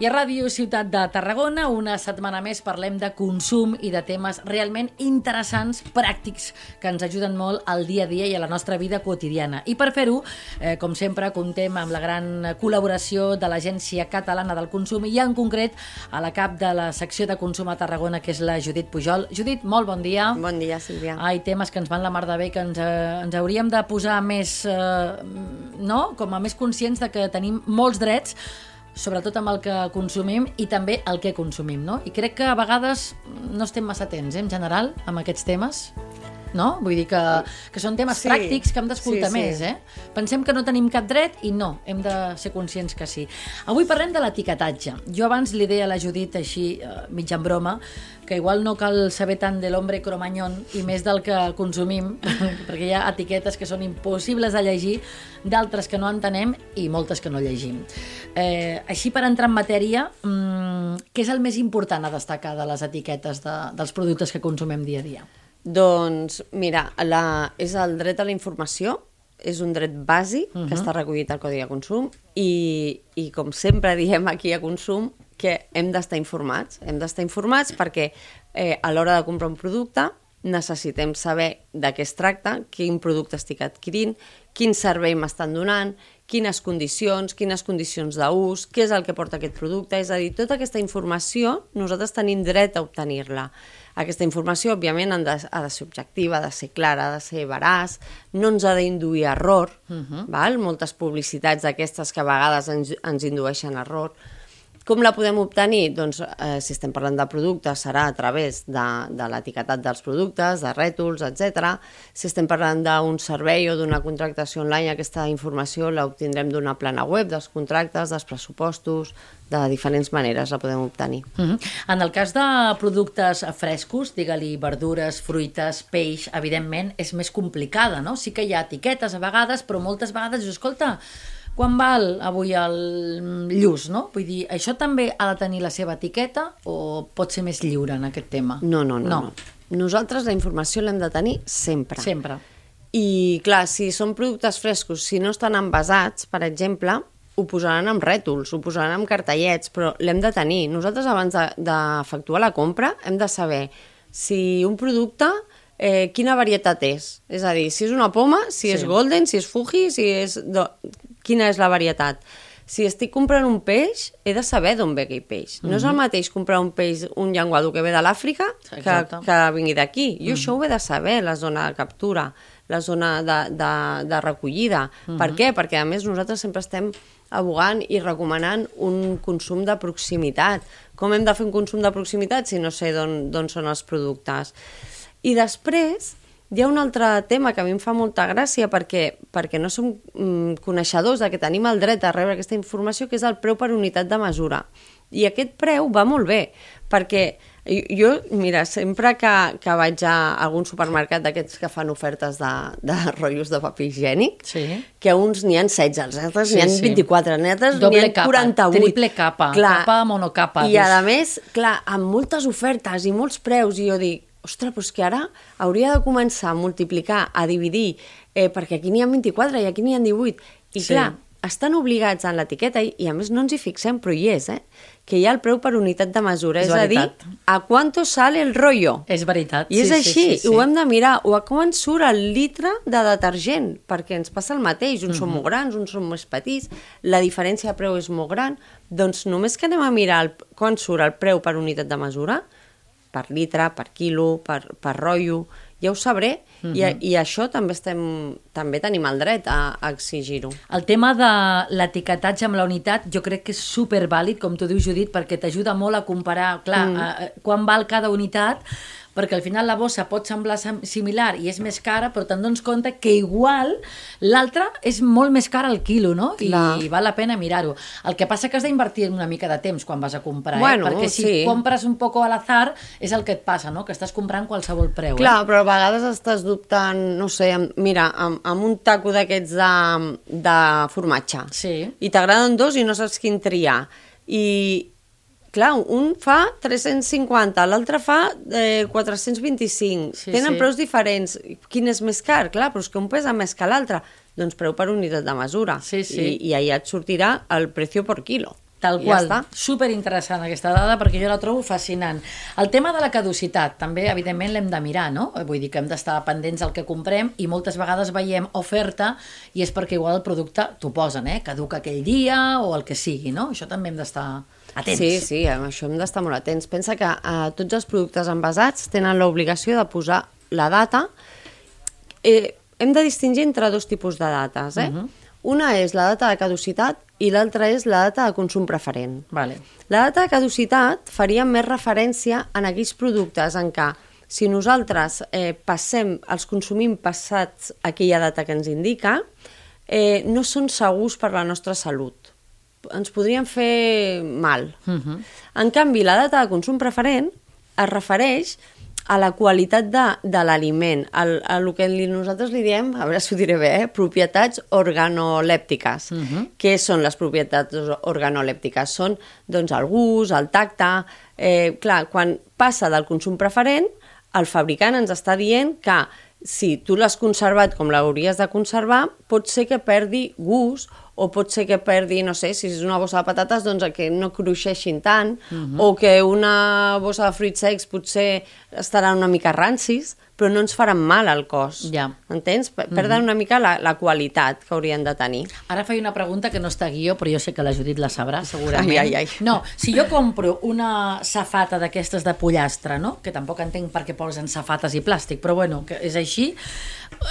I a Ràdio Ciutat de Tarragona, una setmana més parlem de consum i de temes realment interessants, pràctics, que ens ajuden molt al dia a dia i a la nostra vida quotidiana. I per fer-ho, eh, com sempre, comptem amb la gran col·laboració de l'Agència Catalana del Consum i en concret a la cap de la secció de consum a Tarragona, que és la Judit Pujol. Judit, molt bon dia. Bon dia, Sílvia. Ai, temes que ens van la mar de bé, que ens, eh, ens hauríem de posar més, eh, no?, com a més conscients de que tenim molts drets sobretot amb el que consumim i també el que consumim, no? I crec que a vegades no estem massa atents, eh, en general, amb aquests temes no? Vull dir que, que són temes Sí. pràctics que hem d'escoltar Sí, sí. més, eh? Pensem que no tenim cap dret i no, hem de ser conscients que sí. Avui parlem de l'etiquetatge. Jo abans li deia a la Judit així, eh, mig en broma, que igual no cal saber tant de l'hombre cromanyón i més del que consumim, perquè hi ha etiquetes que són impossibles de llegir, d'altres que no entenem i moltes que no llegim. Eh, així, per entrar en matèria, mm, què és el més important a destacar de les etiquetes de, dels productes que consumem dia a dia? Doncs, mira, la, és el dret a la informació, és un dret bàsic uh -huh. que està recollit al Codi de Consum i, i com sempre diem aquí a Consum que hem d'estar informats. Hem d'estar informats perquè eh, a l'hora de comprar un producte necessitem saber de què es tracta, quin producte estic adquirint, quin servei m'estan donant, quines condicions, quines condicions d'ús, què és el que porta aquest producte, és a dir, tota aquesta informació nosaltres tenim dret a obtenir-la. Aquesta informació, òbviament, han de, ha de ser objectiva, ha de ser clara, ha de ser veraç, no ens ha d'induir error, uh -huh. val? moltes publicitats d'aquestes que a vegades ens, ens indueixen a error. Com la podem obtenir? Doncs, eh, si estem parlant de productes, serà a través de, de l'etiquetat dels productes, de rètols, etc. Si estem parlant d'un servei o d'una contractació online, aquesta informació l'obtindrem d'una plana web, dels contractes, dels pressupostos, de diferents maneres la podem obtenir. Uh -huh. En el cas de productes frescos, digue-li verdures, fruites, peix, evidentment és més complicada, no? Sí que hi ha etiquetes a vegades, però moltes vegades escolta, quan val avui el lluç, no? Vull dir, això també ha de tenir la seva etiqueta o pot ser més lliure en aquest tema? No, no, no. No. no. Nosaltres la informació l'hem de tenir sempre. Sempre. I, clar, si són productes frescos, si no estan envasats, per exemple, ho posaran amb rètols, ho posaran amb cartellets, però l'hem de tenir. Nosaltres, abans de- d'efectuar la compra, hem de saber si un producte, eh, quina varietat és. És a dir, si és una poma, si Sí. és golden, si és fuji, si és... Do... Quina és la varietat. Si estic comprant un peix, he de saber d'on ve aquell peix. No és el mateix comprar un peix, un llenguado que ve de l'Àfrica, que, que vingui d'aquí. Jo això ho he de saber, la zona de captura, la zona de, de, de recollida. Per què? Perquè, a més, nosaltres sempre estem abogant i recomanant un consum de proximitat. Com hem de fer un consum de proximitat si no sé d'on són els productes? I després, hi ha un altre tema que a mi em fa molta gràcia perquè, perquè no som mm, coneixedors de que tenim el dret a rebre aquesta informació, que és el preu per unitat de mesura. I aquest preu va molt bé, perquè jo, mira, sempre que, que vaig a algun supermercat d'aquests que fan ofertes de, de rotllos de paper higiènic, Sí. que uns n'hi ha 16, els altres Sí, n'hi ha sí. 24, els altres n'hi Doble ha capa, 48. triple capa, capa monocapa, I a més, clar, amb moltes ofertes i molts preus, i jo dic, ostres, però és que ara hauria de començar a multiplicar, a dividir, eh, perquè aquí n'hi ha 24 i aquí n'hi ha 18. I Sí. clar, estan obligats en l'etiqueta, i, i a més no ens hi fixem, però hi és, eh? que hi ha el preu per unitat de mesura, És és, a dir, a quanto sale el rollo. És veritat. I és sí, així, sí, sí, sí. ho hem de mirar. O a quan surt el litre de detergent, perquè ens passa el mateix. Uns Mhm. són molt grans, uns són més petits, la diferència de preu és molt gran. Doncs només que anem a mirar el, quan surt el preu per unitat de mesura, per litre, per quilo, per, per rotllo, ja ho sabré, Mhm. i, i això també, estem, també tenim el dret a, a exigir-ho. El tema de l'etiquetatge amb la unitat jo crec que és supervàlid, com tu dius, Judit, perquè t'ajuda molt a comparar, clar, mm. a, a, quan val cada unitat, perquè al final la bossa pot semblar sem- similar i és més cara, però te'n dones compte que igual l'altra és molt més cara al quilo, no? I, Clar. I val la pena mirar-ho. El que passa que has d'invertir una mica de temps quan vas a comprar, Bueno, eh? perquè si sí. compres un poco al azar és el que et passa, no? Que estàs comprant qualsevol preu. Clar, però a vegades estàs dubtant, no sé, amb, mira, amb, amb un taco d'aquests de, de formatge. Sí. I t'agraden dos i no saps quin triar. I, clar, un fa 350, l'altre fa eh, 425. Sí, Tenen sí. preus diferents. Quin és més car? Clar, però és que un pesa més que l'altre. Doncs preu per unitat de mesura. Sí, sí. I, I allà et sortirà el precio per quilo. Tal qual. Ja. Super interessant aquesta dada perquè jo la trobo fascinant. El tema de la caducitat també, evidentment, l'hem de mirar, no? Vull dir que hem d'estar pendents del que comprem i moltes vegades veiem oferta i és perquè igual el producte t'ho posen, eh? Caduca aquell dia o el que sigui, no? Això també hem d'estar atents. Sí, sí, amb això hem d'estar molt atents. Pensa que eh, tots els productes envasats tenen l'obligació de posar la data. Eh, hem de distingir entre dos tipus de dates. Eh? Uh -huh. Una és la data de caducitat i l'altra és la data de consum preferent. Vale. La data de caducitat faria més referència en aquells productes en què si nosaltres eh, passem, els consumim passats aquella data que ens indica, eh, no són segurs per la nostra salut. Ens podrien fer mal. Uh -huh. En canvi, la data de consum preferent es refereix a la qualitat de, de l'aliment, al- a el que li, nosaltres li diem, a veure si ho diré bé, eh? propietats organolèptiques. Uh -huh. Què són les propietats organolèptiques? Són doncs, el gust, el tacte... Eh, clar, quan passa del consum preferent, el fabricant ens està dient que si tu l'has conservat com l'hauries de conservar, pot ser que perdi gust o pot ser que perdi, no sé, si és una bossa de patates, doncs que no cruixeixin tant, uh -huh. o que una bossa de fruits secs potser estaran una mica rancis, però no ens faran mal al cos. Ja. Entens? Per- Perden una mica la, la qualitat que haurien de tenir. Ara faig una pregunta que no està guió, però jo sé que la Judit la sabrà, segurament. Ai, ai, ai. No, si jo compro una safata d'aquestes de pollastre, no? que tampoc entenc per què posen safates i plàstic, però bueno, que és així,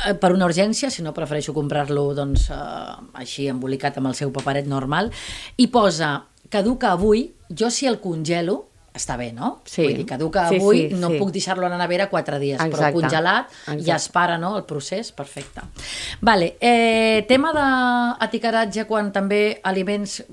eh, per una urgència, si no prefereixo comprar-lo doncs, eh, així embolicat amb el seu paperet normal, i posa caduca avui, jo si el congelo, està bé, no? Sí. Vull dir, caduca Sí, avui, sí, no sí. puc deixar-lo a la nevera quatre dies, però Exacte. congelat Exacte. ja es para no, el procés, perfecte. Vale, eh, tema d'etiquetatge quan també aliments,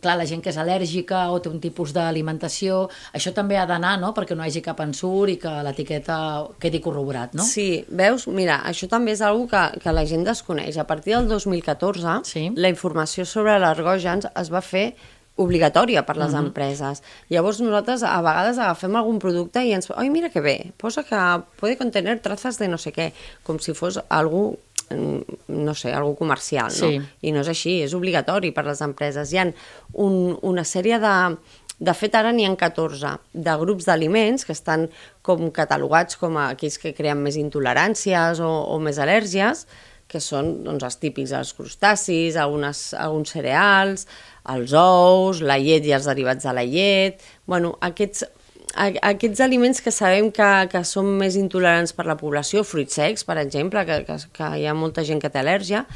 clar, la gent que és al·lèrgica o té un tipus d'alimentació, això també ha d'anar, no?, perquè no hi hagi cap ensurt i que l'etiqueta quedi corroborat, no? Sí, veus? Mira, això també és una que, que la gent desconeix. A partir del 2014, Sí. la informació sobre l'ergògens es va fer obligatòria per les uh -huh. empreses. Llavors nosaltres a vegades agafem algun producte i ens... Oi, mira que bé, posa que puede contener trazas de no sé què, com si fos algú mm, no sé, algú comercial, Sí. no? I no és així, és obligatori per les empreses. Hi ha un, una sèrie de... De fet, ara n'hi ha 14 de grups d'aliments que estan com catalogats com a aquells que creen més intoleràncies o, o més al·lèrgies, que són doncs, els típics, els crustacis, algunes, alguns cereals, els ous, la llet i els derivats de la llet... Bueno, aquests, a, aquests aliments que sabem que, que són més intolerants per la població, fruits secs, per exemple, que, que, que hi ha molta gent que té al·lèrgia,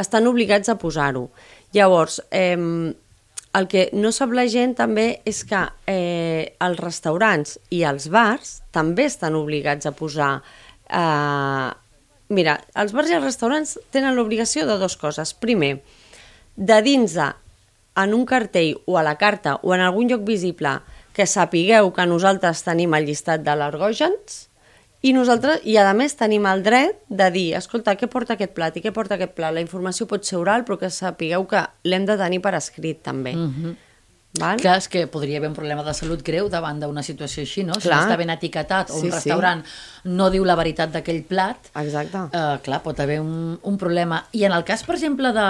estan obligats a posar-ho. Llavors, eh, el que no sap la gent també és que eh, els restaurants i els bars també estan obligats a posar... Eh, mira, els bars i els restaurants tenen l'obligació de dues coses. Primer, de dins de, en un cartell o a la carta o en algun lloc visible que sapigueu que nosaltres tenim el llistat de l'ergògens i nosaltres, i a més tenim el dret de dir, escolta, què porta aquest plat i què porta aquest plat? La informació pot ser oral, però que sapigueu que l'hem de tenir per escrit, també. Mm -hmm. Val? Clar, és que podria haver un problema de salut greu davant d'una situació així, no? Si Clar. no està ben etiquetat o Sí, un sí. restaurant no diu la veritat d'aquell plat, Exacte. Uh, clar, pot haver un, un problema. I en el cas, per exemple, de...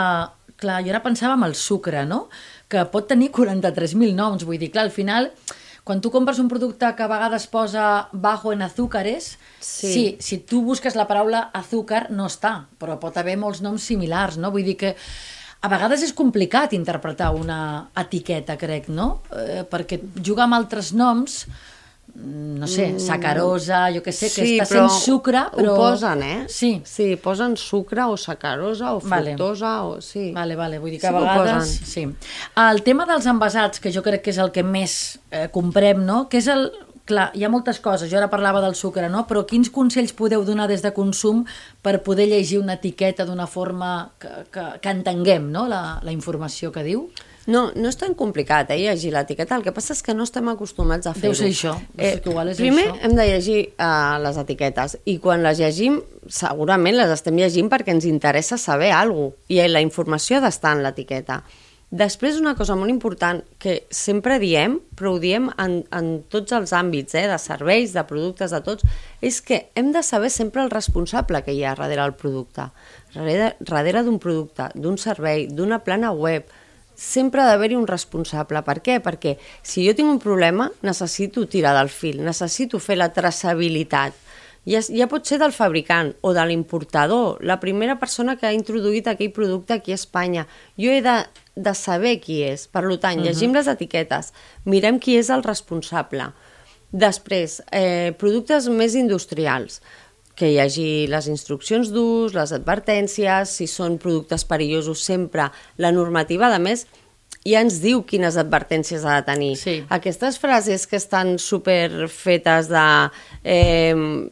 Clar, jo ara pensava en el sucre, no? Que pot tenir 43.000 noms. Vull dir, clar, al final, quan tu compres un producte que a vegades posa bajo en azúcares, Sí. sí, si tu busques la paraula azúcar, no està, però pot haver molts noms similars, no? Vull dir que a vegades és complicat interpretar una etiqueta, crec, no? Eh, perquè juga amb altres noms, mm, no sé, sacarosa, jo que sé, que està sent sucre, però... Ho posen, eh? Sí. Sí, posen sucre o sacarosa o Vale. fructosa o... Sí. Vale, vale, vull dir que Sí a vegades... Sí. El tema dels envasats, que jo crec que és el que més eh, comprem, no? Que és el... Clar, hi ha moltes coses, jo ara parlava del sucre, no? Però quins consells podeu donar des de consum per poder llegir una etiqueta d'una forma que, que, que entenguem, no?, la, la informació que diu? No, no és tan complicat, eh, llegir l'etiqueta. El que passa és que no estem acostumats a fer-ho. Deu ser això. És que igual és primer això. hem de llegir uh, les etiquetes i quan les llegim, segurament les estem llegint perquè ens interessa saber alguna cosa i la informació ha d'estar en l'etiqueta. Després, una cosa molt important que sempre diem, però ho diem en, en tots els àmbits, eh, de serveis, de productes, de tots, és que hem de saber sempre el responsable que hi ha darrere del producte. Darrere, darrere d'un producte, d'un servei, d'una plana web, sempre ha d'haver-hi un responsable. Per què? Perquè si jo tinc un problema, necessito tirar del fil, necessito fer la traçabilitat. Ja, ja pot ser del fabricant o de l'importador, la primera persona que ha introduït aquell producte aquí a Espanya. Jo he de, de saber qui és. Per tant, uh -huh. llegim les etiquetes, mirem qui és el responsable. Després, eh, productes més industrials que hi hagi les instruccions d'ús, les advertències, si són productes perillosos sempre. La normativa, a més, ja ens diu quines advertències ha de tenir. Sí. Aquestes frases que estan super fetes de... Eh,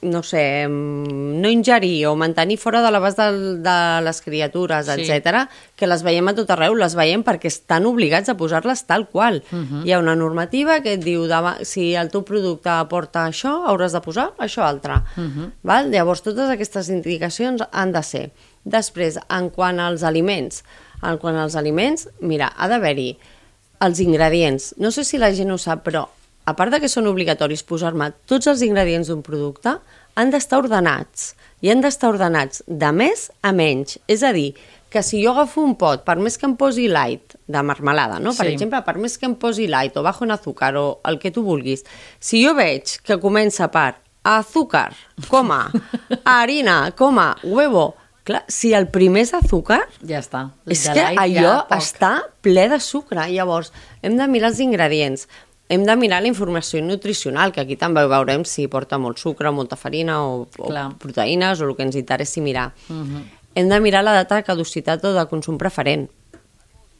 no sé, no ingerir o mantenir fora de l'abast de, de les criatures, Sí. etc, que les veiem a tot arreu, les veiem perquè estan obligats a posar-les tal qual. Uh -huh. Hi ha una normativa que et diu dava- si el teu producte aporta això, hauràs de posar això altre. Uh -huh. Val? Llavors, totes aquestes indicacions han de ser. Després, en quant als aliments, en quant als aliments, mira, ha d'haver-hi els ingredients. No sé si la gent ho sap, però a part de que són obligatoris posar-me tots els ingredients d'un producte, han d'estar ordenats. I han d'estar ordenats de més a menys. És a dir, que si jo agafo un pot, per més que em posi light, de marmelada, no? Per Sí. exemple, per més que em posi light o bajo en azúcar o el que tu vulguis, si jo veig que comença per azúcar, coma, harina, coma, huevo, clar, si el primer és azúcar, Ja està. és que light allò ja està ple de sucre. Llavors, hem de mirar els ingredients, hem de mirar la informació nutricional, que aquí també veurem si porta molt sucre, molta farina o, o proteïnes o el que ens interessi mirar. Uh -huh. Hem de mirar la data de caducitat o de consum preferent.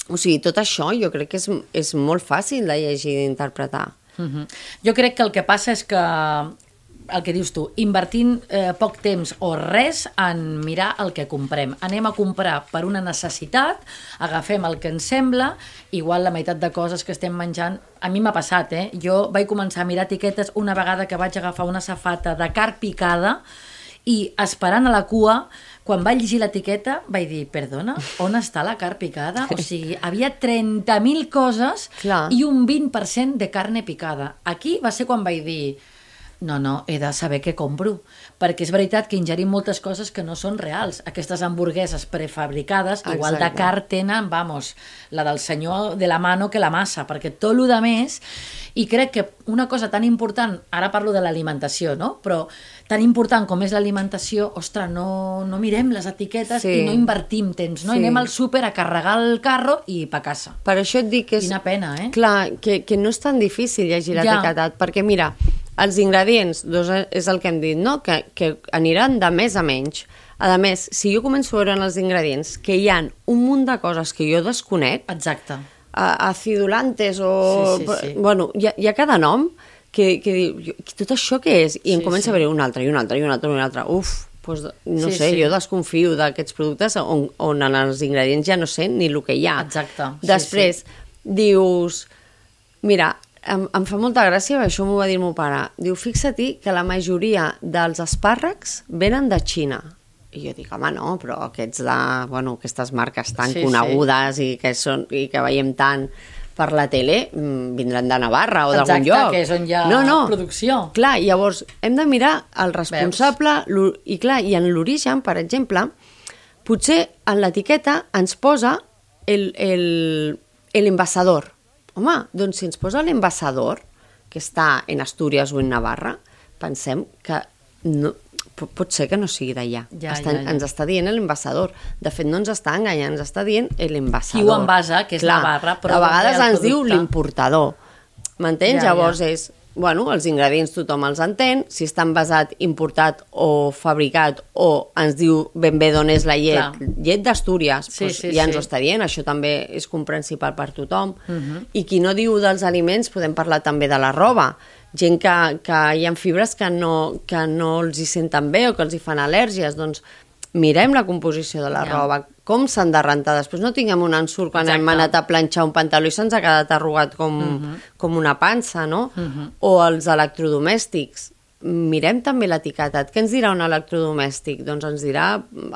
O sigui, tot això jo crec que és, és molt fàcil de llegir i d'interpretar. Mhm. Jo crec que el que passa és que el que dius tu, invertint eh, poc temps o res en mirar el que comprem. Anem a comprar per una necessitat, agafem el que ens sembla, igual la meitat de coses que estem menjant, a mi m'ha passat, eh? Jo vaig començar a mirar etiquetes una vegada que vaig agafar una safata de carn picada i esperant a la cua, quan vaig llegir l'etiqueta, vaig dir, perdona, on està la carn picada? O sigui, havia 30.000 coses Clar. i un 20% de carne picada. Aquí va ser quan vaig dir no, no, he de saber què compro, perquè és veritat que ingerim moltes coses que no són reals. Aquestes hamburgueses prefabricades, igual de Exacte. car tenen, vamos, la del senyor de la mano que la massa, perquè tot el de més, i crec que una cosa tan important, ara parlo de l'alimentació, no? però tan important com és l'alimentació, ostres, no, no mirem les etiquetes Sí. i no invertim temps, no? Sí. I anem al súper a carregar el carro i pa casa. Per això et dic que és... Quina pena, eh? Clar, que, que no és tan difícil llegir Ja. l'etiquetat, perquè mira, els ingredients, doncs és el que hem dit, no? que, que aniran de més a menys. A més, si jo començo a veure en els ingredients que hi han un munt de coses que jo desconec, Exacte. a- acidulantes o... Sí, sí, sí. Bueno, hi ha, hi ha cada nom que, que diu, "Jo, tot això què és? I em Sí, comença sí. a veure un altre, i un altre, i un altre, i un altre. Uf, doncs, no Sí, sé, sí. jo desconfio d'aquests productes on, on en els ingredients ja no sé ni el que hi ha. Exacte, sí, Després, dius... Mira, em, em fa molta gràcia, això m'ho va dir el meu pare. Diu, fixa-t'hi que la majoria dels espàrrecs venen de Xina. I jo dic, home, no, però aquests de, bueno, aquestes marques tan Sí, sí. conegudes i que, són, i que veiem tant per la tele, mm, vindran de Navarra o d'algun Exacte, lloc. que és on hi ha no, no. producció. Clar, llavors hem de mirar el responsable i clar, i en l'origen, per exemple, potser en l'etiqueta ens posa el, el, el envasador. Home, doncs si ens posa l'envasador, que està en Astúries o en Navarra, pensem que no, po- pot ser que no sigui d'allà. Ja, Està- ja, ja. Ens està dient l'envasador. De fet, no ens està enganyant, ens està dient l'envasador. Qui ho envasa, que és Navarra, però a vegades ens diu producte. l'importador. M'entens? Ja, Llavors ja. és, bueno, els ingredients tothom els entén, si està envasat, importat o fabricat, o ens diu ben bé d'on és la llet, Clar. llet d'Astúries, Sí, doncs sí, ja ens sí. ho està dient, això també és comprensible per tothom. Mhm. Uh -huh. I qui no diu dels aliments, podem parlar també de la roba. Gent que, que hi ha fibres que no, que no els hi senten bé o que els hi fan al·lèrgies, doncs mirem la composició de la Ja. roba, com s'han de rentar. Després no tinguem un ensurt quan hem Exacte. anat a planxar un pantaló i se'ns ha quedat arrugat com, uh -huh. com una pansa, no? Uh -huh. O els electrodomèstics. Mirem també l'etiquetat. Què ens dirà un electrodomèstic? Doncs ens dirà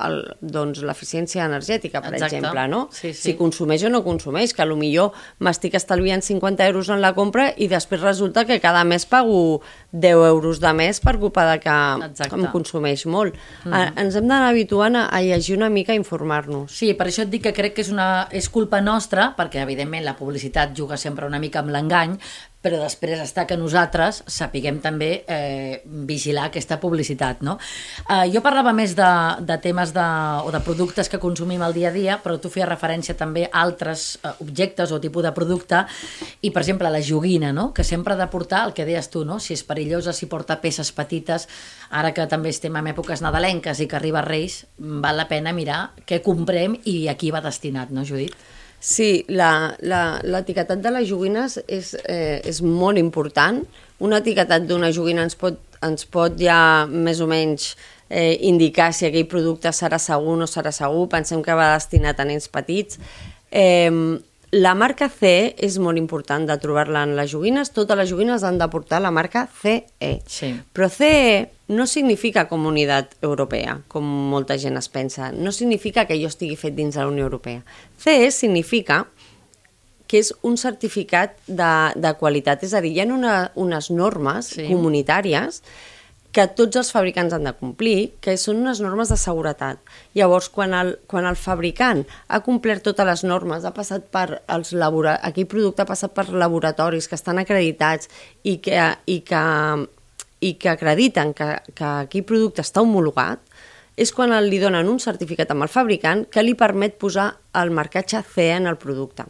el, doncs, l'eficiència energètica, per Exacte. exemple, no? Sí, sí. Si consumeix o no consumeix, que millor m'estic estalviant 50 euros en la compra i després resulta que cada mes pago 10 euros de més per culpa de que Exacte. em consumeix molt. Mm -hmm. Ens hem d'anar habituant a, a llegir una mica i informar-nos. Sí, per això et dic que crec que és, una, és culpa nostra, perquè evidentment la publicitat juga sempre una mica amb l'engany, però després està que nosaltres sapiguem també eh, vigilar aquesta publicitat, no? Eh, jo parlava més de, de temes de, o de productes que consumim al dia a dia, però tu feies referència també a altres eh, objectes o tipus de producte, i per exemple la joguina, no? Que sempre ha de portar el que deies tu, no? Si és perillosa, si porta peces petites, ara que també estem en èpoques nadalenques i que arriba Reis, val la pena mirar què comprem i a qui va destinat, no, Judit? Sí, l'etiquetat de les joguines és, eh, és molt important. Un etiquetat d'una joguina ens pot, ens pot ja més o menys eh, indicar si aquell producte serà segur o no serà segur. Pensem que va destinat a nens petits. Eh, la marca CE és molt important de trobar-la en les joguines. Totes les joguines han de portar la marca CE. Sí. Però CE no significa Comunitat Europea, com molta gent es pensa. No significa que jo estigui fet dins de la Unió Europea. CE significa que és un certificat de, de qualitat. És a dir, hi ha una, unes normes Sí. comunitàries que tots els fabricants han de complir, que són unes normes de seguretat. Llavors, quan el, quan el fabricant ha complert totes les normes, ha passat per els labora... aquell producte ha passat per laboratoris que estan acreditats i que, i que, i que acrediten que, que aquell producte està homologat, és quan li donen un certificat amb el fabricant que li permet posar el marcatge CE en el producte.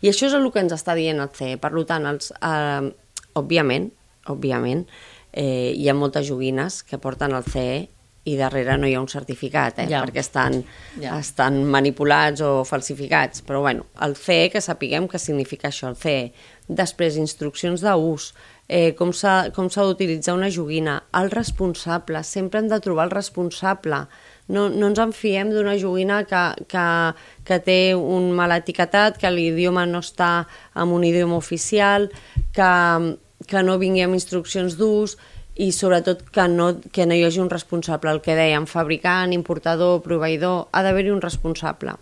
I això és el que ens està dient el CE. Per tant, els, eh, òbviament, òbviament, eh, hi ha moltes joguines que porten el CE i darrere no hi ha un certificat, eh, Ja. perquè estan, Ja. estan manipulats o falsificats. Però bueno, el CE, que sapiguem què significa això, el CE. Després, instruccions d'ús, eh, com s'ha d'utilitzar una joguina, el responsable, sempre hem de trobar el responsable. No, no ens en fiem d'una joguina que, que, que té un mal etiquetat, que l'idioma no està en un idioma oficial, que, que no vingui amb instruccions d'ús i sobretot que no, que no hi hagi un responsable. El que dèiem, fabricant, importador, proveïdor, ha d'haver-hi un responsable.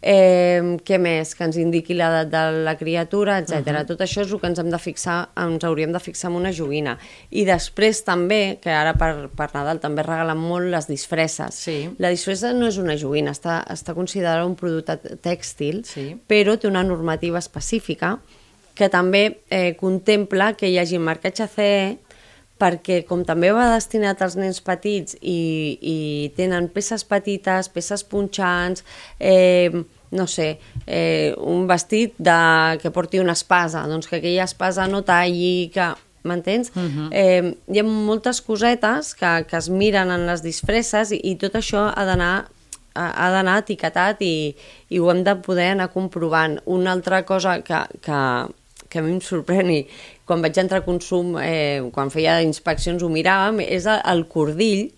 Eh, què més? Que ens indiqui l'edat de la criatura, etc. Uh -huh. Tot això és el que ens hem de fixar, ens hauríem de fixar en una joguina. I després també, que ara per, per Nadal també regalen molt les disfresses. Sí. La disfressa no és una joguina, està, està considerada un producte tèxtil, Sí. però té una normativa específica que també eh, contempla que hi hagi marcatge CE perquè com també va destinat als nens petits i, i tenen peces petites, peces punxants, eh, no sé, eh, un vestit de, que porti una espasa, doncs que aquella espasa no talli, que... M'entens? Uh -huh. eh, hi ha moltes cosetes que, que es miren en les disfresses i, i tot això ha d'anar ha ha d'anar etiquetat i, i ho hem de poder anar comprovant. Una altra cosa que, que, que a mi em sorprèn i quan vaig entrar a consum, eh, quan feia inspeccions ho miràvem, és el, cordill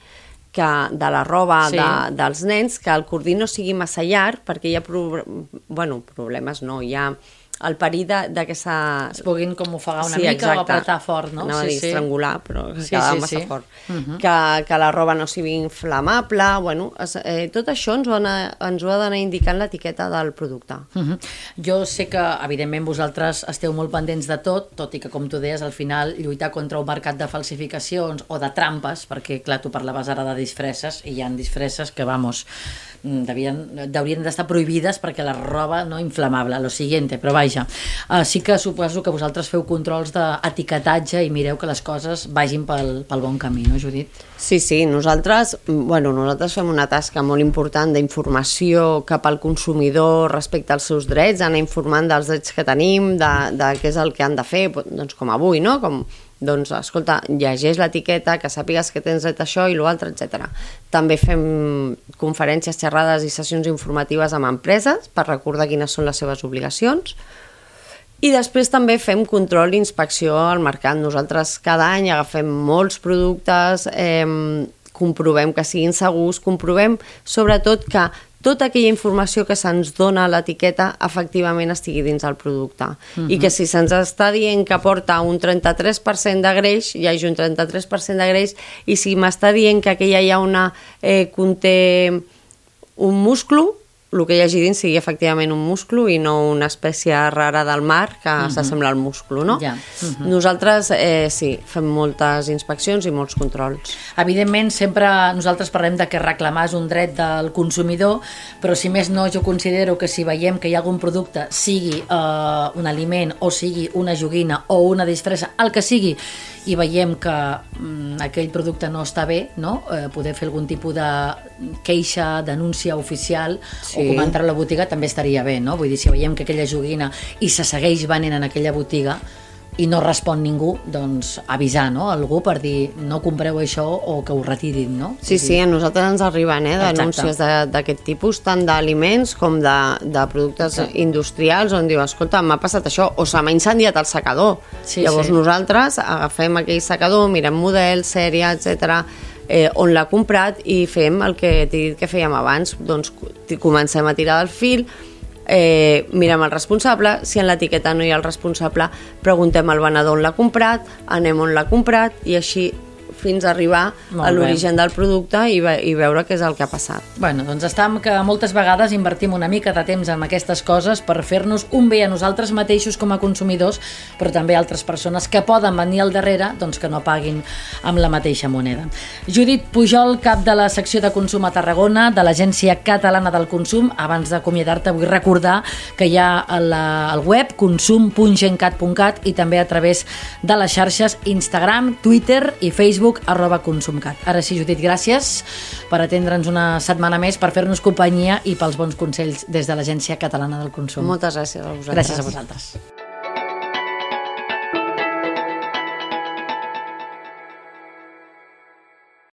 que, de la roba sí. de, dels nens, que el cordill no sigui massa llarg, perquè hi ha pro, bueno, problemes, no, hi ha el perill de, de que s'ha... Es puguin com ofegar una mica o apretar fort, no? Anava a dir estrangular, però Sí, sí, quedava sí, massa sí. fort. Mhm. Uh -huh. que, que la roba no sigui inflamable, bueno, es, eh, tot això ens ho, ha d'anar- ens ho ha d'anar indicant l'etiqueta del producte. Uh -huh. Jo sé que, evidentment, vosaltres esteu molt pendents de tot, tot i que, com tu deies, al final lluitar contra un mercat de falsificacions o de trampes, perquè, clar, tu parlaves ara de disfresses, i hi ha disfresses que, vamos, devien, haurien d'estar prohibides perquè la roba no inflamable, lo siguiente, però vaja, uh, sí que suposo que vosaltres feu controls d'etiquetatge i mireu que les coses vagin pel, pel bon camí, no, Judit? Sí, sí, nosaltres, bueno, nosaltres fem una tasca molt important d'informació cap al consumidor respecte als seus drets, anar informant dels drets que tenim, de, de què és el que han de fer, doncs com avui, no? Com, doncs, escolta, llegeix l'etiqueta, que sàpigues que tens dret a això i l'altre, etc. També fem conferències, xerrades i sessions informatives amb empreses per recordar quines són les seves obligacions, i després també fem control i inspecció al mercat. Nosaltres cada any agafem molts productes, eh, comprovem que siguin segurs, comprovem sobretot que tota aquella informació que se'ns dona a l'etiqueta efectivament estigui dins del producte. Uh -huh. I que si se'ns està dient que porta un 33% de greix, hi hagi un 33% de greix, i si m'està dient que aquella llauna eh, conté un musclo, el que hi hagi dins sigui efectivament un musclo i no una espècie rara del mar que uh -huh. s'assembla al musclo, no? Ja. Uh -huh. Nosaltres, eh, sí, fem moltes inspeccions i molts controls. Evidentment, sempre nosaltres parlem de que reclamar és un dret del consumidor, però si més no, jo considero que si veiem que hi ha algun producte, sigui eh, un aliment o sigui una joguina o una disfressa, el que sigui, i veiem que mm, aquell producte no està bé, no? Eh, poder fer algun tipus de queixa, denúncia oficial sí. o comentar a la botiga també estaria bé, no? Vull dir, si veiem que aquella joguina i se segueix venent en aquella botiga i no respon ningú, doncs avisar no? algú per dir no compreu això o que ho retirin, no? Sí, sí, a nosaltres ens arriben eh, denúncies d'aquest tipus, tant d'aliments com de, de productes Exacte. industrials, on diu, escolta, m'ha passat això, o se m'ha incendiat el secador. Sí, Llavors sí. nosaltres agafem aquell secador, mirem model, sèrie, etc eh, on l'ha comprat i fem el que t'he dit que fèiem abans, doncs comencem a tirar del fil, eh, mirem el responsable, si en l'etiqueta no hi ha el responsable, preguntem al venedor on l'ha comprat, anem on l'ha comprat i així fins a arribar Molt a l'origen del producte i, ve i veure què és el que ha passat. Bueno, doncs estem que moltes vegades invertim una mica de temps en aquestes coses per fer-nos un bé a nosaltres mateixos com a consumidors, però també a altres persones que poden venir al darrere doncs que no paguin amb la mateixa moneda. Judit Pujol, cap de la secció de consum a Tarragona, de l'Agència Catalana del Consum, abans d'acomiadar-te vull recordar que hi ha el, el web consum.gencat.cat i també a través de les xarxes Instagram, Twitter i Facebook Facebook, arroba consumcat. Ara sí, Judit, gràcies per atendre'ns una setmana més, per fer-nos companyia i pels bons consells des de l'Agència Catalana del Consum. Moltes gràcies a vosaltres. Gràcies a vosaltres.